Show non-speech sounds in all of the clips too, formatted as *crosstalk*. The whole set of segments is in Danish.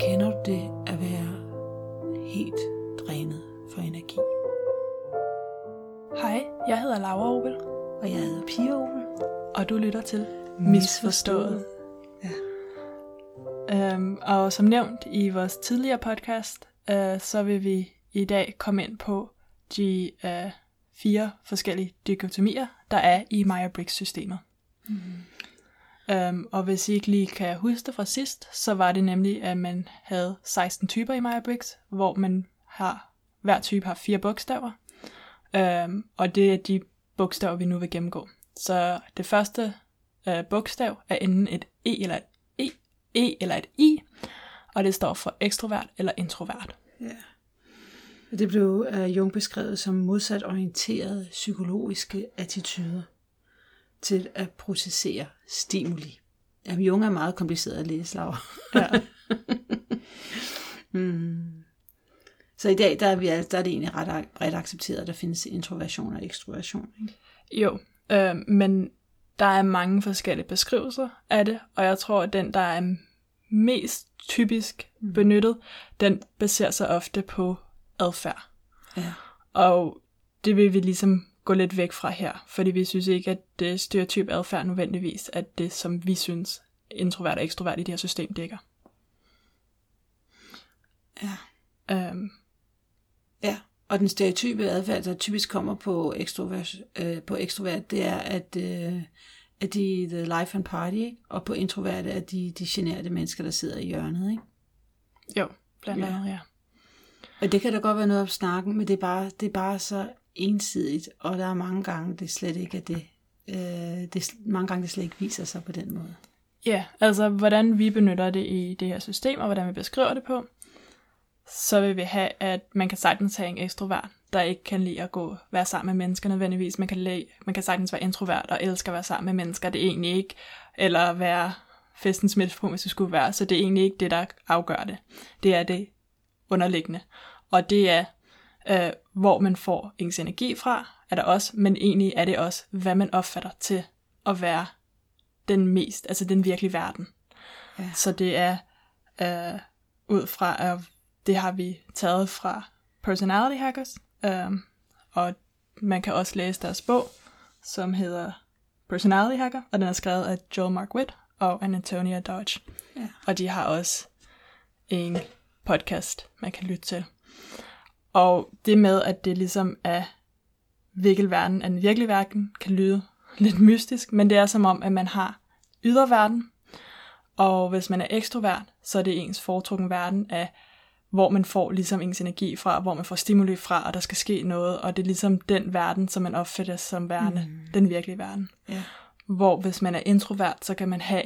Kender du det at være helt drænet for energi? Hej, jeg hedder Laura Opel, Og jeg hedder Pia Opel. og du lytter til Misforstået. Ja. Um, og som nævnt i vores tidligere podcast, uh, så vil vi i dag komme ind på de uh, fire forskellige dikotomier, der er i Meyer-Briggs-systemet. Um, og hvis I ikke lige kan huske det fra sidst, så var det nemlig, at man havde 16 typer i Maya Briggs, hvor man har, hver type har fire bogstaver. Um, og det er de bogstaver, vi nu vil gennemgå. Så det første uh, bogstav er enten et E eller et E, E eller et I, og det står for ekstrovert eller introvert. ja. Det blev af Jung beskrevet som modsat orienterede psykologiske attityder til at processere stimuli. Jamen, Jung er meget kompliceret at læse, Laura. Ja. *laughs* Mm. Så i dag der er, vi, altså- der er det egentlig ret, ret accepteret, at der findes introversion og ekstroversion. Ikke? Jo, øh, men der er mange forskellige beskrivelser af det, og jeg tror, at den, der er mest typisk benyttet, den baserer sig ofte på adfærd. Ja. Og det vil vi ligesom gå lidt væk fra her, fordi vi synes ikke, at det stereotyp adfærd nødvendigvis er det, som vi synes introvert og ekstrovert i det her system dækker. Ja. Øhm, ja. Og den stereotype adfærd, der typisk kommer på ekstrovert, øh, på ekstrovert det er, at, øh, at de er the life and party, ikke? og på introvert er de, de generede mennesker, der sidder i hjørnet. Ikke? jo, blandt Ja. andet, ja. Og det kan da godt være noget om snakken, men det er bare, det er bare så ensidigt, og der er mange gange, det slet ikke er det. Øh, det mange gange det slet ikke viser sig på den måde. Ja, altså hvordan vi benytter det i det her system, og hvordan vi beskriver det på, så vil vi have, at man kan sagtens have en ekstrovert, der ikke kan lide at gå være sammen med mennesker nødvendigvis. Man kan, lide, man kan sagtens være introvert og elsker at være sammen med mennesker. Det er egentlig ikke, eller være festens midtpunkt, hvis det skulle være. Så det er egentlig ikke det, der afgør det. Det er det underliggende. Og det er, øh, hvor man får ens energi fra, er der også, men egentlig er det også, hvad man opfatter til at være den mest, altså den virkelige verden. Ja. Så det er øh, ud fra, at det har vi taget fra Personality Hackers, øh, og man kan også læse deres bog, som hedder Personality Hacker, og den er skrevet af Joel Mark Witt og Antonia Dodge. Ja. Og de har også en podcast, man kan lytte til. Og det med, at det ligesom er hvilken verden er den virkelige verden, kan lyde lidt mystisk, men det er som om, at man har yderverden, og hvis man er ekstrovert, så er det ens foretrukken verden af, hvor man får ligesom ens energi fra, hvor man får stimuli fra, og der skal ske noget, og det er ligesom den verden, som man opfatter som værende, mm. den virkelige verden. Ja. Hvor hvis man er introvert, så kan man have,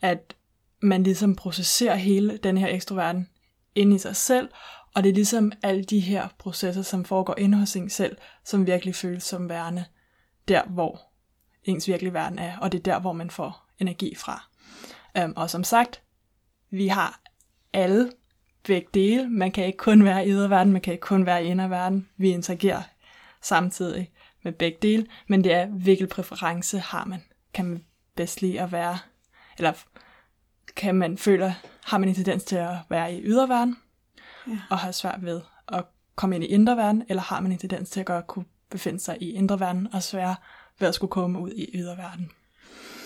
at man ligesom processerer hele den her ekstroverden ind i sig selv, og det er ligesom alle de her processer, som foregår inde hos en selv, som virkelig føles som værende der, hvor ens virkelige verden er, og det er der, hvor man får energi fra. Um, og som sagt, vi har alle begge dele. Man kan ikke kun være i yderverden, man kan ikke kun være i inderverden. Vi interagerer samtidig med begge dele, men det er, hvilken præference har man. Kan man bedst lide at være, eller kan man føle, har man en tendens til at være i yderverden, Ja. og har svært ved at komme ind i indre verden, eller har man en tendens til at godt kunne befinde sig i indre verden, og svære ved at skulle komme ud i yderverden.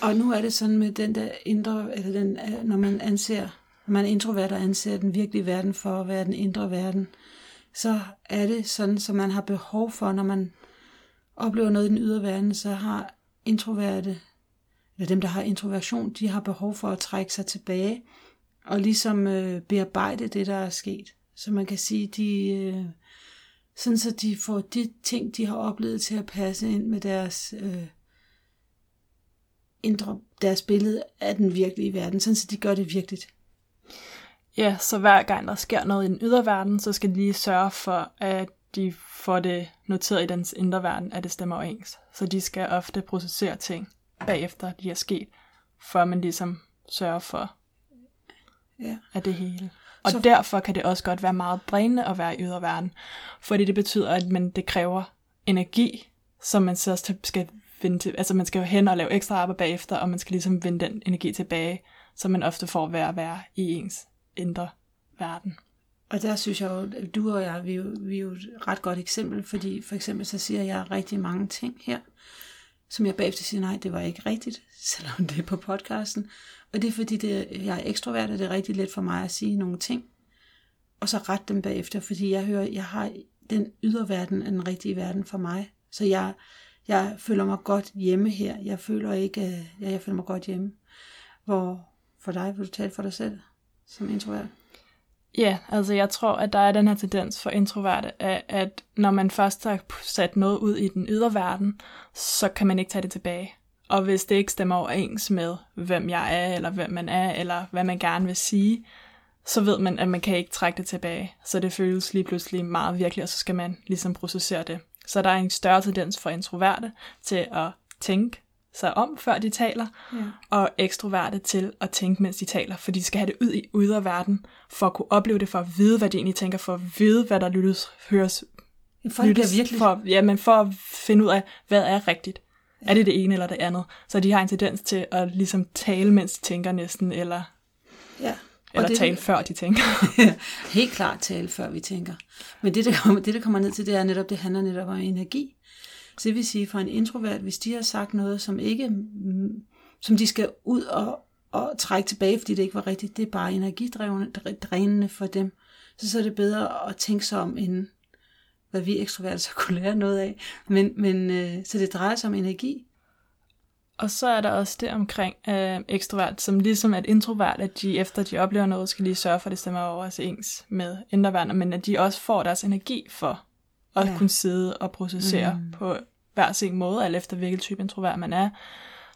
Og nu er det sådan med den der indre, eller den, øh, når man anser, når man er introvert og anser den virkelige verden for at være den indre verden, så er det sådan, som man har behov for, når man oplever noget i den ydre verden, så har introverte, eller dem, der har introversion, de har behov for at trække sig tilbage og ligesom øh, bearbejde det, der er sket. Så man kan sige, de, øh, sådan så de får de ting, de har oplevet til at passe ind med deres øh, indre, deres billede af den virkelige verden, sådan så de gør det virkeligt. Ja, så hver gang der sker noget i den ydre verden, så skal de lige sørge for, at de får det noteret i dens indre verden, at det stemmer overens. Så de skal ofte processere ting bagefter, de er sket, før man ligesom sørger for, Ja. af det hele. Og Så- derfor kan det også godt være meget drænende at være i yderverden. Fordi det betyder, at man, det kræver energi, som man så skal vende til, altså man skal jo hen og lave ekstra arbejde bagefter, og man skal ligesom vende den energi tilbage, som man ofte får ved at være i ens indre verden. Og der synes jeg jo, at du og jeg, vi er, jo, vi er jo et ret godt eksempel, fordi for eksempel så siger jeg rigtig mange ting her, som jeg bagefter siger, nej, det var ikke rigtigt, *laughs* selvom det er på podcasten. Og det er fordi, det, jeg er ekstrovert, og det er rigtig let for mig at sige nogle ting, og så rette dem bagefter, fordi jeg hører, jeg har den yderverden er den rigtige verden for mig. Så jeg, jeg føler mig godt hjemme her. Jeg føler ikke, øh, ja, jeg føler mig godt hjemme. Hvor for dig, vil du tale for dig selv som introvert? Ja, altså jeg tror, at der er den her tendens for introverte, at, at når man først har sat noget ud i den ydre verden, så kan man ikke tage det tilbage. Og hvis det ikke stemmer overens med, hvem jeg er, eller hvem man er, eller hvad man gerne vil sige, så ved man, at man kan ikke trække det tilbage. Så det føles lige pludselig meget virkelig, og så skal man ligesom processere det. Så der er en større tendens for introverte til at tænke sig om, før de taler, ja. og ekstroverte til at tænke, mens de taler, for de skal have det ud i ydre verden, for at kunne opleve det, for at vide, hvad de egentlig tænker, for at vide, hvad der lyttes, høres, for lyttes, virkelig... for, ja, men for at finde ud af, hvad er rigtigt. Er det det ene eller det andet? Så de har en tendens til at ligesom tale, mens de tænker næsten, eller ja. Eller det, tale før de tænker. helt klart tale før vi tænker. Men det, der kommer, det, der kommer ned til, det er netop, det handler netop om energi. Så det vil sige, for en introvert, hvis de har sagt noget, som ikke, som de skal ud og, og trække tilbage, fordi det ikke var rigtigt, det er bare energidrænende for dem. Så så er det bedre at tænke sig om, inden hvad vi ekstroverter så kunne lære noget af. Men, men øh, så det drejer sig om energi, og så er der også det omkring øh, ekstrovert, som ligesom er introvert, at de efter de oplever noget, skal lige sørge for, at det stemmer over ens med indre men at de også får deres energi for at ja. kunne sidde og processere mm. på hver sin måde, alt efter hvilken type introvert man er.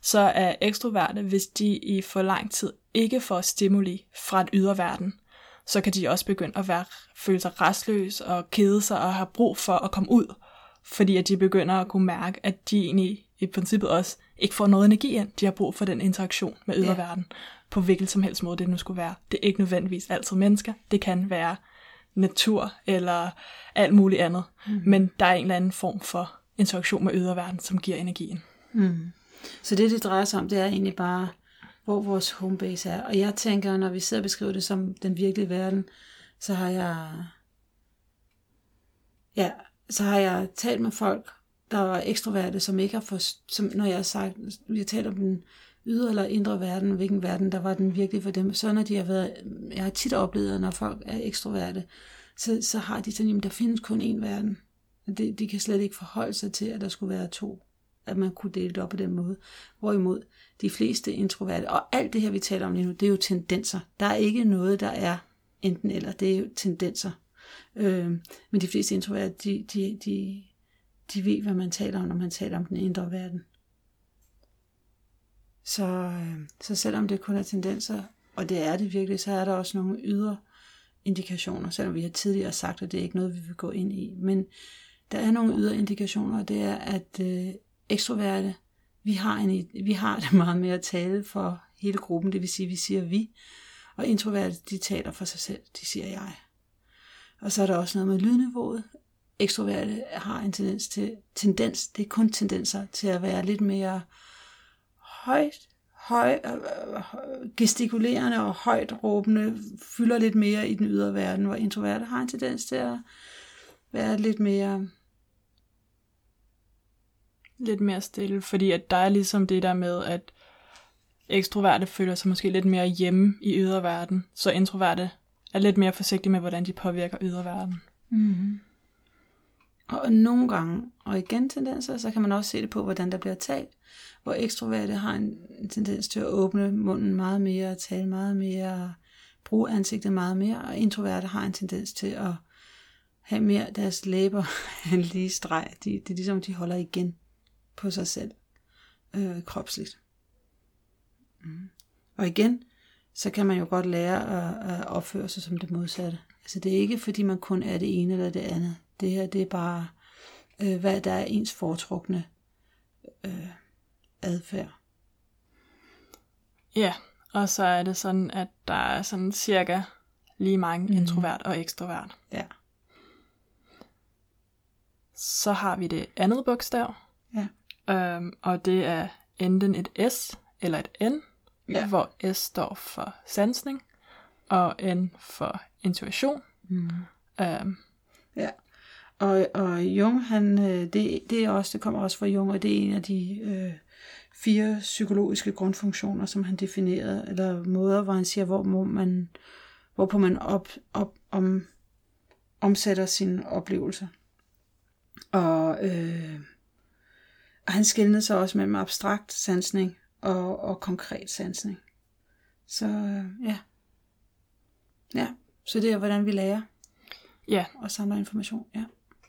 Så er ekstroverte, hvis de i for lang tid ikke får stimuli fra et ydre verden, så kan de også begynde at være, føle sig restløs og kede sig og have brug for at komme ud, fordi at de begynder at kunne mærke, at de egentlig i princippet også ikke får noget energi ind. De har brug for den interaktion med yderverden, ja. på hvilken som helst måde det nu skulle være. Det er ikke nødvendigvis altid mennesker. Det kan være natur eller alt muligt andet. Mm. Men der er en eller anden form for interaktion med yderverden, som giver energien. Mm. Så det, det drejer sig om, det er egentlig bare, hvor vores homebase er. Og jeg tænker, når vi sidder og beskriver det som den virkelige verden, så har jeg, ja, så har jeg talt med folk, der var ekstroverte, som ikke har for, som, når jeg har sagt, vi har talt om den ydre eller indre verden, hvilken verden, der var den virkelig for dem. Så når de har været, jeg har tit oplevet, når folk er ekstroverte, så, så har de sådan, at der findes kun én verden. De, de kan slet ikke forholde sig til, at der skulle være to. At man kunne dele det op på den måde. Hvorimod de fleste introverte, og alt det her, vi taler om lige nu, det er jo tendenser. Der er ikke noget, der er enten eller. Det er jo tendenser. Øh, men de fleste introverte, de, de, de, de ved, hvad man taler om, når man taler om den indre verden. Så, øh, så selvom det kun er tendenser, og det er det virkelig, så er der også nogle ydre indikationer, selvom vi har tidligere sagt, at det er ikke noget, vi vil gå ind i. Men der er nogle ydre indikationer, og det er, at øh, ekstroverte, vi har, en, vi har det *laughs* meget med at tale for hele gruppen, det vil sige, vi siger vi, og introverte, de taler for sig selv, de siger jeg. Og så er der også noget med lydniveauet. Ekstroverte har en tendens til, tendens, det er kun tendenser til at være lidt mere højt, høj, øh, øh, gestikulerende og højt råbende, fylder lidt mere i den ydre verden, hvor introverte har en tendens til at være lidt mere lidt mere stille, fordi at der er ligesom det der med, at ekstroverte føler sig måske lidt mere hjemme i ydre verden, så introverte er lidt mere forsigtige med, hvordan de påvirker ydre verden. Mm-hmm. Og nogle gange, og igen tendenser, så kan man også se det på, hvordan der bliver talt. Hvor ekstroverte har en tendens til at åbne munden meget mere, tale meget mere, bruge ansigtet meget mere, og introverte har en tendens til at have mere deres læber en *laughs* lige streg. De, det er ligesom, de holder igen på sig selv øh, kropsligt. Mm. Og igen, så kan man jo godt lære at, at opføre sig som det modsatte. Altså det er ikke, fordi man kun er det ene eller det andet. Det her, det er bare, øh, hvad der er ens foretrukne øh, adfærd. Ja, og så er det sådan, at der er sådan cirka lige mange mm. introvert og ekstrovert. Ja. Så har vi det andet bogstav. Ja. Øhm, og det er enten et S eller et N, Ja. hvor S står for sansning, og N for intuition. Mm. Øhm, Ja. Og, og Jung, han, øh, det, det, er også, det kommer også fra Jung, og det er en af de øh, fire psykologiske grundfunktioner, som han definerede, eller måder, hvor han siger, hvor må man, hvorpå man op, op, om, omsætter sine oplevelser. Og, øh, og han skældnede så også mellem abstrakt sansning og, og konkret sansning. Så øh, ja. Ja, så det er, hvordan vi lærer ja, og samler information. Ja.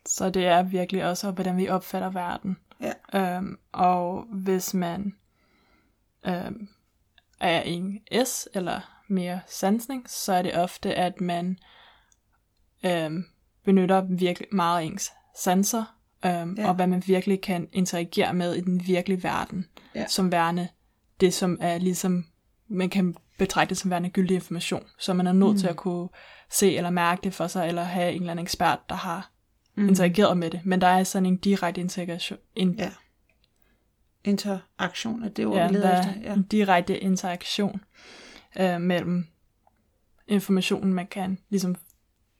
så det er virkelig også, hvordan vi opfatter verden. Ja. Øhm, og hvis man øhm, er en S eller mere sansning, så er det ofte, at man øhm, benytter virkelig meget ens sanser, øhm, Ja. og hvad man virkelig kan interagere med i den virkelige verden, Ja. som værende det, som er ligesom, man kan betragte som værende gyldig information, så man er nødt mm. til at kunne se eller mærke det for sig, eller have en eller anden ekspert, der har mm. interageret med det. Men der er sådan en direkte integration, en, Ja. Interaktion er det ord, ja, vi der leder er efter. Ja. en direkte interaktion øh, mellem informationen, man kan ligesom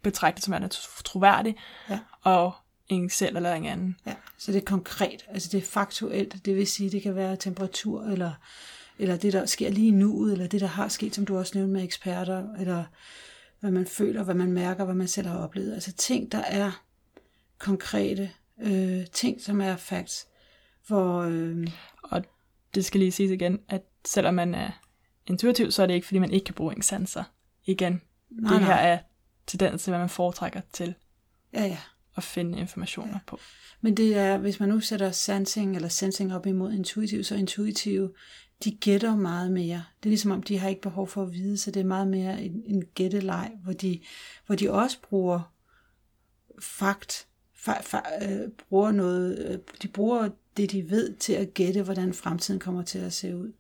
betragte som værende tro- troværdig, Ja. og en selv eller en anden. ja. Så det er konkret, altså det er faktuelt, det vil sige, det kan være temperatur, eller, eller det, der sker lige nu, eller det, der har sket, som du også nævnte med eksperter, eller hvad man føler, hvad man mærker, hvad man selv har oplevet. Altså ting, der er konkrete, øh, ting, som er facts, hvor... Øh, Og det skal lige siges igen, at selvom man er intuitiv, så er det ikke, fordi man ikke kan bruge ens sanser. Igen, nej, det her nej. er tendens til, hvad man foretrækker til Ja, ja. At finde informationer på. Men det er, hvis man nu sætter sensing eller sensing op imod intuitiv, så intuitive, de gætter meget mere. Det er ligesom om, de har ikke behov for at vide, så det er meget mere en, en gætteleg, hvor de, hvor de også bruger fakt, fa, fa, øh, bruger noget, øh, de bruger det, de ved, til at gætte, hvordan fremtiden kommer til at se ud.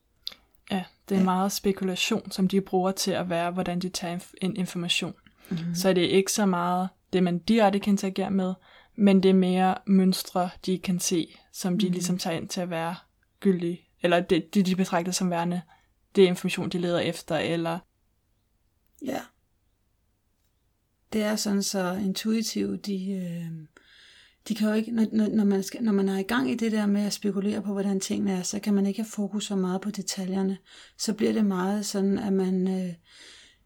Ja, det er ja. meget spekulation, som de bruger til at være, hvordan de tager en information. Mhm. Mm-hmm. Så det er ikke så meget det, man direkte kan interagere med, men det er mere mønstre, de kan se, som de mm-hmm. ligesom tager ind til at være gyldige, eller det, det de betragter som værende, det er information, de leder efter, eller Ja. Det er sådan så intuitive, de, øh, de kan jo ikke, når, når, når, man skal, når man er i gang i det der med at spekulere på, hvordan tingene er, så kan man ikke have fokus så meget på detaljerne. Så bliver det meget sådan, at man øh,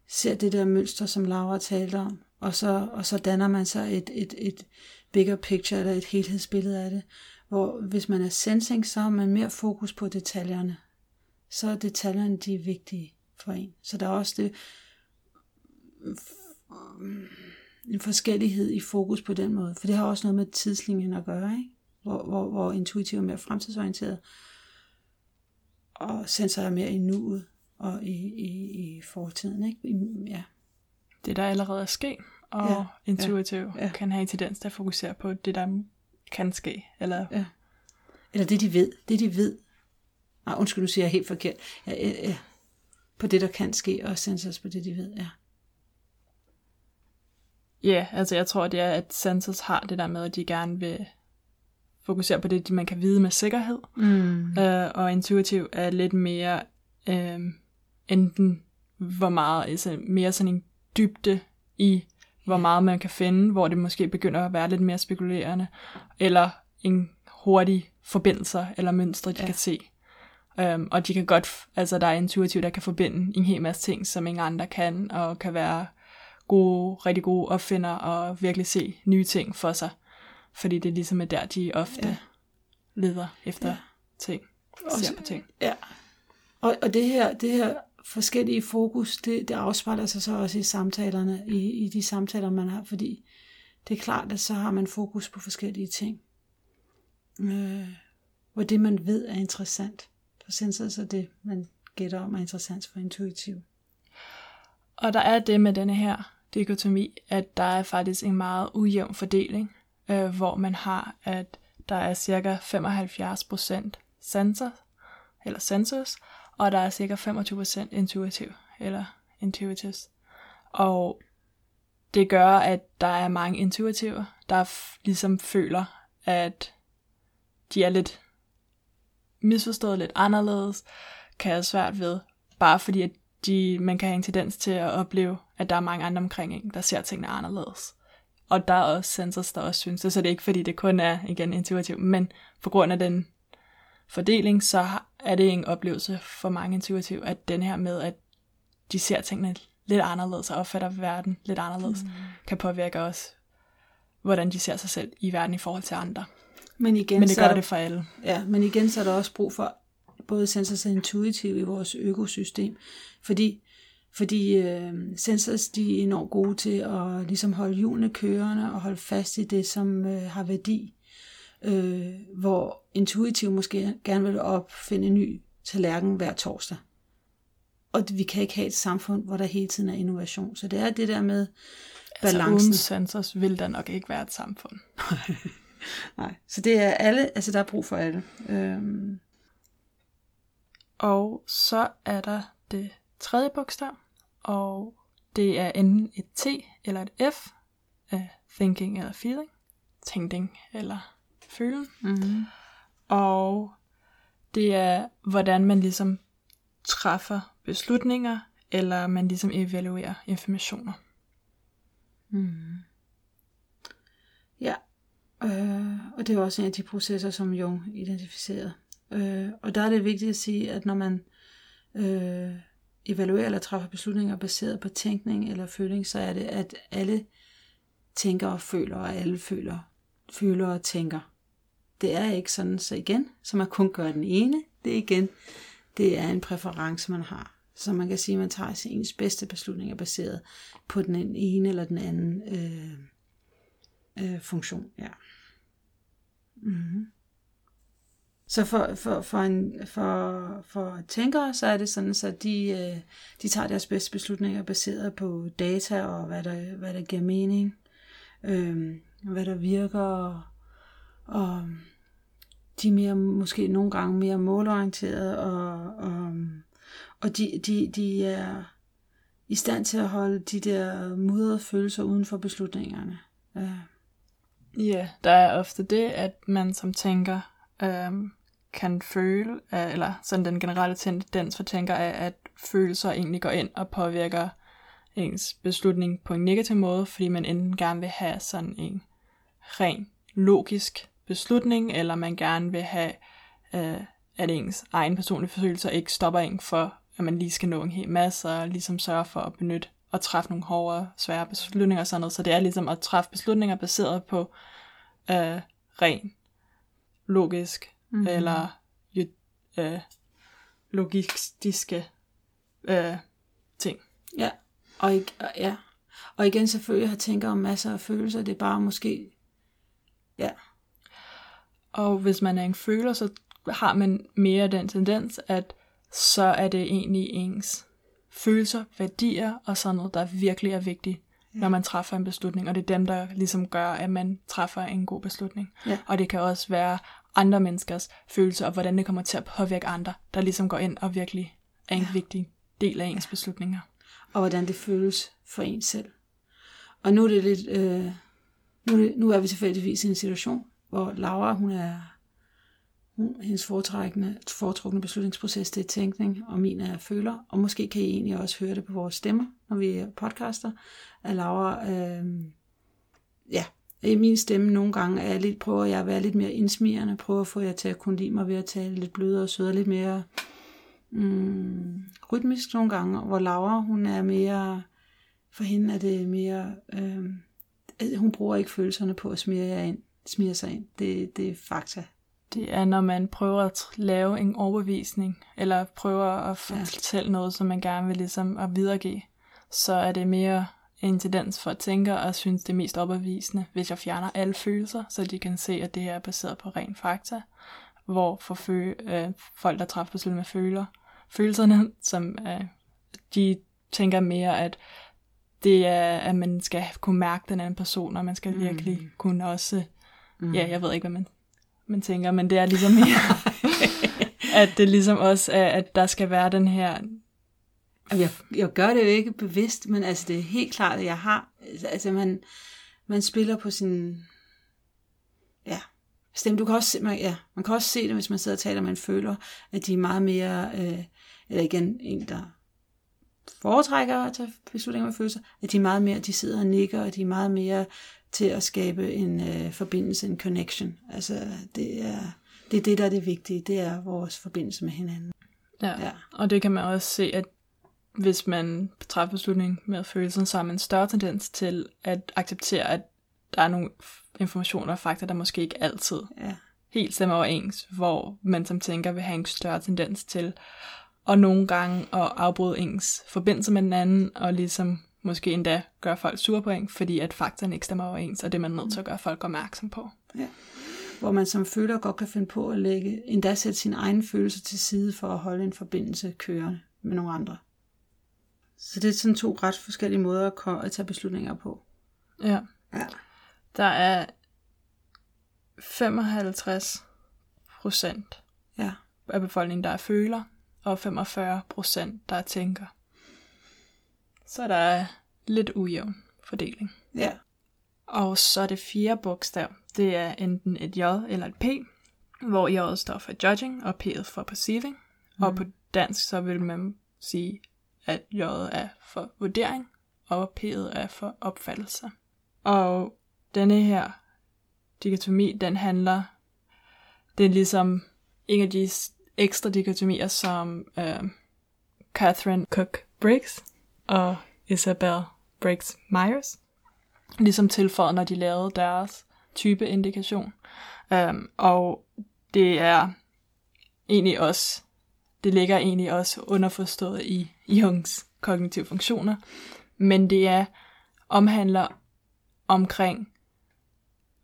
ser det der mønster, som Laura talte om, og så, og så danner man sig et, et, et bigger picture, eller et helhedsbillede af det. Hvor hvis man er sensing, så har man mere fokus på detaljerne. Så er detaljerne de er vigtige for en. Så der er også det, en forskellighed i fokus på den måde. For det har også noget med tidslinjen at gøre, ikke? Hvor, hvor, hvor intuitiv er mere fremtidsorienteret, og sensor er mere i nuet og i, i, i fortiden, ikke? I, ja det, der allerede er sket, og Ja, intuitiv ja, ja. ja. Ja. kan have en tendens til at fokusere på det, der kan ske, eller ja. Eller det, de ved. Det, de ved. Nej, undskyld, nu siger jeg helt forkert. Ja, ja, ja. På det, der kan ske, og sensors på det, de ved, ja. Ja, altså jeg tror, det er, at sensors har det der med, at de gerne vil fokusere på det, man kan vide med sikkerhed. Mm. Øh, og intuitiv er lidt mere øh, enten hvor meget, altså mere sådan en dybde i, hvor meget man kan finde, hvor det måske begynder at være lidt mere spekulerende, eller en hurtig forbindelser eller mønstre, de Ja. kan se. Um, og de kan godt, altså der er intuitivt, der kan forbinde en hel masse ting, som ingen andre kan, og kan være gode, rigtig gode opfinder, og virkelig se nye ting for sig. Fordi det ligesom er der, de ofte Ja. leder efter Ja. ting, Også- ser på ting. Ja. Og, og det her, det her forskellige fokus, det, det afspejler sig så også i samtalerne, i, i de samtaler, man har, fordi det er klart, at så har man fokus på forskellige ting. Øh, hvor det, man ved, er interessant for sensor, så det, man gætter om, er interessant for intuitiv. Og der er det med denne her dikotomi, at der er faktisk en meget ujævn fordeling, øh, hvor man har, at der er cirka 75% sensor, eller sensors, og der er cirka 25% intuitiv, eller intuitives. Og det gør, at der er mange intuitiver, der f- ligesom føler, at de er lidt misforstået lidt anderledes, kan have svært ved, bare fordi at de, man kan have en tendens til at opleve, at der er mange andre omkring en, der ser tingene anderledes. Og der er også sensors, der også synes det, så det er ikke fordi, det kun er igen intuitivt, men på grund af den fordeling, så er det en oplevelse for mange intuitiv, at den her med, at de ser tingene lidt anderledes og opfatter verden lidt anderledes, mm. kan påvirke os, hvordan de ser sig selv i verden i forhold til andre. Men, igen, men det så gør er det for alle. Ja, men igen så er der også brug for både sensors og intuitiv i vores økosystem, fordi fordi øh, sensors de er enormt gode til at ligesom holde hjulene kørende og holde fast i det, som øh, har værdi. Øh, hvor intuitiv måske gerne vil opfinde en ny tallerken hver torsdag. Og vi kan ikke have et samfund, hvor der hele tiden er innovation. Så det er det der med balancen. Altså uden sensors vil der nok ikke være et samfund. *laughs* Nej, så det er alle, altså der er brug for alle. Øhm. Og så er der det tredje bogstav, og det er enten et T eller et F, uh, thinking eller feeling, tænkning eller følen. Mm-hmm. Og det er, hvordan man ligesom træffer beslutninger, eller man ligesom evaluerer informationer. Mm. Ja, øh, og det er også en af de processer, som Jung identificerede. Øh, og der er det vigtigt at sige, at når man øh, evaluerer eller træffer beslutninger baseret på tænkning eller føling, så er det, at alle tænker og føler, og alle føler, føler og tænker. Det er ikke sådan, så igen, så man kun gør den ene, det er igen, det er en præference, man har. Så man kan sige, at man tager sin bedste beslutninger baseret på den ene eller den anden øh, øh, funktion. Ja. Mm-hmm. Så for, for, for, en, for, for tænkere, så er det sådan, så de, øh, de tager deres bedste beslutninger baseret på data og hvad der, hvad der giver mening, øh, hvad der virker, og, øhm, de er mere, måske nogle gange mere målorienterede, og, og, og de, de, de er i stand til at holde de der mudrede følelser uden for beslutningerne. Ja. Ja, der er ofte det, at man som tænker øhm, kan føle, øh, eller sådan den generelle tendens for tænker er, at følelser egentlig går ind og påvirker ens beslutning på en negativ måde, fordi man enten gerne vil have sådan en ren logisk beslutning, eller man gerne vil have, øh, at ens egen personlige følelser ikke stopper en for, at man lige skal nå en hel masse, og ligesom sørge for at benytte og træffe nogle hårde, svære beslutninger og sådan noget. Så det er ligesom at træffe beslutninger baseret på øh, ren logisk mm-hmm. eller øh, logistiske øh, ting. Ja, og, ikke, ja. og igen selvfølgelig har tænker om masser af følelser, det er bare måske, ja. Og hvis man er en føler, så har man mere den tendens, at så er det egentlig ens følelser, værdier og sådan noget, der virkelig er vigtigt, ja. når man træffer en beslutning. Og det er dem, der ligesom gør, at man træffer en god beslutning. Ja. Og det kan også være andre menneskers følelser, og hvordan det kommer til at påvirke andre, der ligesom går ind og virkelig er en ja. vigtig del af ens ja. beslutninger. Og hvordan det føles for en selv. Og nu er det lidt, øh, nu, er det, nu er vi tilfældigvis i en situation, hvor Laura, hun er, hun, hendes foretrækkende, foretrukne beslutningsproces, det er tænkning, og min er føler, og måske kan I egentlig også høre det på vores stemmer, når vi podcaster, at Laura, øh, ja, i min stemme nogle gange er jeg lidt, prøver jeg at være lidt mere indsmirrende, prøver at få jer til at kunne lide mig ved at tale lidt blødere og sødere, lidt mere mm, rytmisk nogle gange, hvor Laura, hun er mere, for hende er det mere, øh, hun bruger ikke følelserne på at smire jer ind, smire sig ind. Det, det er fakta. Det er, når man prøver at lave en overbevisning, eller prøver at fortælle ja. noget, som man gerne vil ligesom at videregive, så er det mere en tendens for at tænke og synes det er mest opbevisende, hvis jeg fjerner alle følelser, så de kan se, at det her er baseret på ren fakta, hvor for fø- øh, folk, der træffer beslutninger med føler, følelserne, som øh, de tænker mere, at det er, at man skal kunne mærke den anden person, og man skal mm. virkelig kunne også, mm. ja, jeg ved ikke, hvad man, man tænker, men det er ligesom mere, *laughs* at det ligesom også er, at der skal være den her jeg, jeg gør det jo ikke bevidst, men altså det er helt klart, at jeg har, altså man, man spiller på sin, ja, stemme. Du kan også se, man, ja, man kan også se det, hvis man sidder og taler, man føler, at de er meget mere, øh, eller igen, en, der foretrækker at tage beslutninger med følelser, at de er meget mere, de sidder og nikker, og de er meget mere til at skabe en øh, forbindelse, en connection. Altså, det er, det er det, der er det vigtige, det er vores forbindelse med hinanden. Ja. ja, og det kan man også se, at hvis man træffer beslutning med følelsen, så har man en større tendens til at acceptere, at der er nogle informationer og fakta, der måske ikke altid ja. helt stemmer overens, hvor man som tænker vil have en større tendens til og nogle gange at afbryde ens forbindelse med den anden, og ligesom måske endda gøre folk sure på en, fordi at faktaen ikke stemmer overens, og det er man nødt til at gøre folk opmærksom på. Ja. Hvor man som føler godt kan finde på at lægge, endda sætte sin egen følelse til side for at holde en forbindelse kørende med nogle andre. Så det er sådan to ret forskellige måder at, at tage beslutninger på. Ja. ja. Der er 55 procent ja. af befolkningen, der er føler, og 45 procent, der er tænker. Så der er lidt ujævn fordeling. Ja. Og så det fjerde bogstav, det er enten et J eller et P, hvor J'et står for judging, og P'et for perceiving. Mm. Og på dansk, så vil man sige, at J'et er for vurdering, og P'et er for opfattelse. Og denne her dikotomi, den handler, det er ligesom en af de ekstra dikotomier, som øh, Catherine Cook Briggs og Isabel Briggs Myers ligesom tilføjet, når de lavede deres type indikation. Um, og det er egentlig også, det ligger egentlig også underforstået i Jungs kognitive funktioner, men det er omhandler omkring,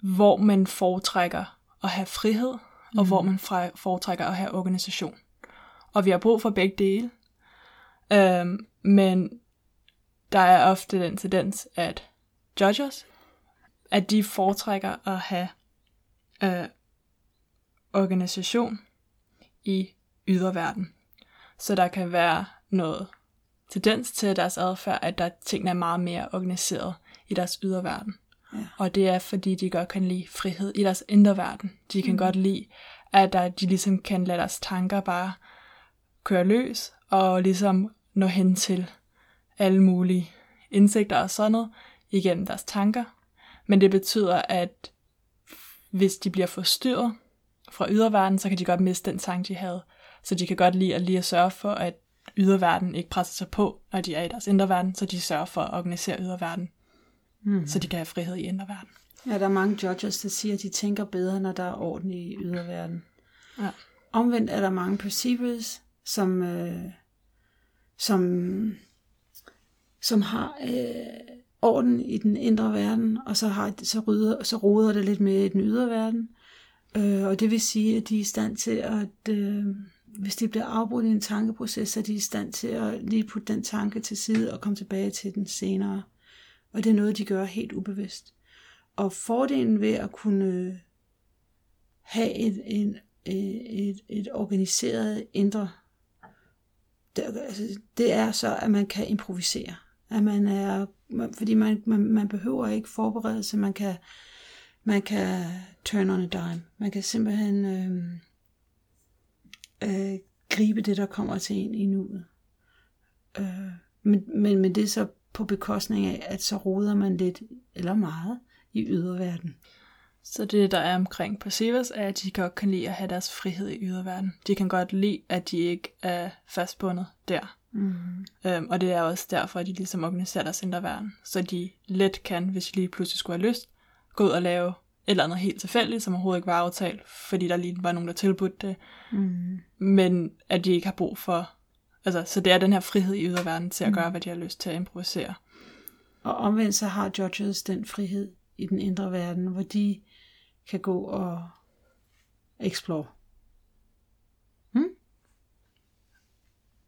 hvor man foretrækker at have frihed, mm. og hvor man foretrækker at have organisation. Og vi har brug for begge dele, um, men der er ofte den tendens, at judges, at de foretrækker at have øh, organisation i yderverden. Så der kan være noget tendens til deres adfærd, at der tingene er meget mere organiseret i deres yderverden. Ja. Og det er fordi, de godt kan lide frihed i deres indre verden. De kan mm. godt lide, at der, de ligesom kan lade deres tanker bare køre løs, og ligesom nå hen til alle mulige indsigter og sådan noget, igennem deres tanker. Men det betyder, at hvis de bliver forstyrret fra yderverden, så kan de godt miste den tanke, de havde. Så de kan godt lide at lige at sørge for, at yderverden ikke presser sig på, når de er i deres indre verden, så de sørger for at organisere yderverden, mm. så de kan have frihed i indre verden. Ja, der er mange judges, der siger, at de tænker bedre, når der er orden i yderverden. Ja. Omvendt er der mange perceivers, som, øh, som, som har øh, orden i den indre verden, og så, har, så, rydder, så roder det lidt med den ydre verden. Øh, og det vil sige, at de er i stand til at, øh, hvis de bliver afbrudt i en tankeproces, så er de i stand til at lige putte den tanke til side og komme tilbage til den senere. Og det er noget, de gør helt ubevidst. Og fordelen ved at kunne øh, have et, en, øh, et, et organiseret indre, det, altså, det er så, at man kan improvisere. At man er fordi man, man, man behøver ikke forberede sig, man kan, man kan turn on a dime. Man kan simpelthen øh, øh, gribe det, der kommer til en i nuet. Øh, men, men, men det er så på bekostning af, at så roder man lidt, eller meget, i yderverden. Så det, der er omkring perceivers, er, at de godt kan lide at have deres frihed i yderverden. De kan godt lide, at de ikke er fastbundet der. Mm. Øhm, og det er også derfor, at de ligesom organiserer deres indre verden. Så de let kan, hvis de lige pludselig skulle have lyst, gå ud og lave et eller andet helt tilfældigt, som overhovedet ikke var aftalt, fordi der lige var nogen, der tilbudte det. Mm. Men at de ikke har brug for... Altså, så det er den her frihed i yderverden til at mm. gøre, hvad de har lyst til at improvisere. Og omvendt så har judges den frihed i den indre verden, hvor de kan gå og explore. Hmm?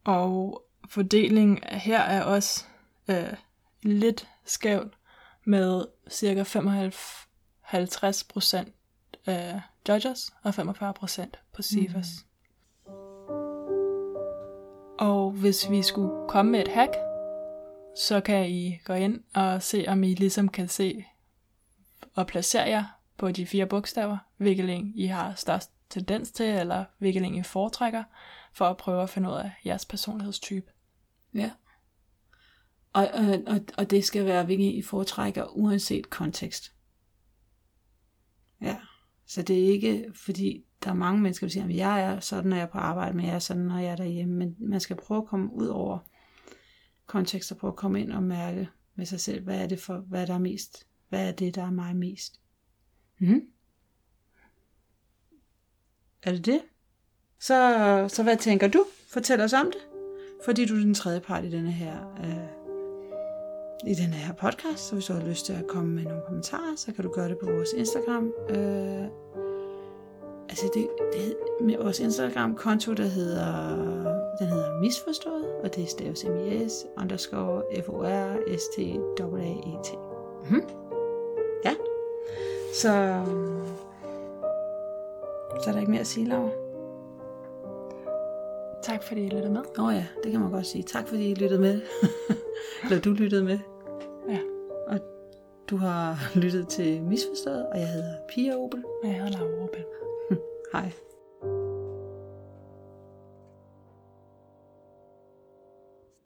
Og fordeling her er også øh, lidt skævt med cirka 55 procent øh, judges og 45 procent perceivers. Mm. Og hvis vi skulle komme med et hack, så kan I gå ind og se, om I ligesom kan se og placere jer på de fire bogstaver, hvilket en I har størst tendens til, eller hvilket en I foretrækker, for at prøve at finde ud af jeres personlighedstype. Ja. Og, og, og, det skal være, vinge I foretrækker, uanset kontekst. Ja. Så det er ikke, fordi der er mange mennesker, der siger, at jeg er sådan, når jeg er på arbejde, men jeg er sådan, når jeg er derhjemme. Men man skal prøve at komme ud over kontekst og prøve at komme ind og mærke med sig selv, hvad er det for, hvad der er mest, hvad er det, der er mig mest. Mm. Er det det? Så, så hvad tænker du? Fortæl os om det. Fordi du er den tredje part i denne her, øh, i denne her podcast. Så hvis du har lyst til at komme med nogle kommentarer, så kan du gøre det på vores Instagram. Øh, altså det, det med vores Instagram-konto, der hedder, den hedder Misforstået, og det er staves M-I-S, underscore F-O-R-S-T-A-A-E-T. Mm-hmm. Ja. Så, øh, så er der ikke mere at sige, Laura. Tak fordi I lyttede med. Åh oh ja, det kan man godt sige. Tak fordi I lyttede med. *laughs* Eller du lyttede med. Ja. Og du har *laughs* lyttet til Misforstået, og jeg hedder Pia Opel. Og jeg hedder Laura Opel. *laughs* Hej.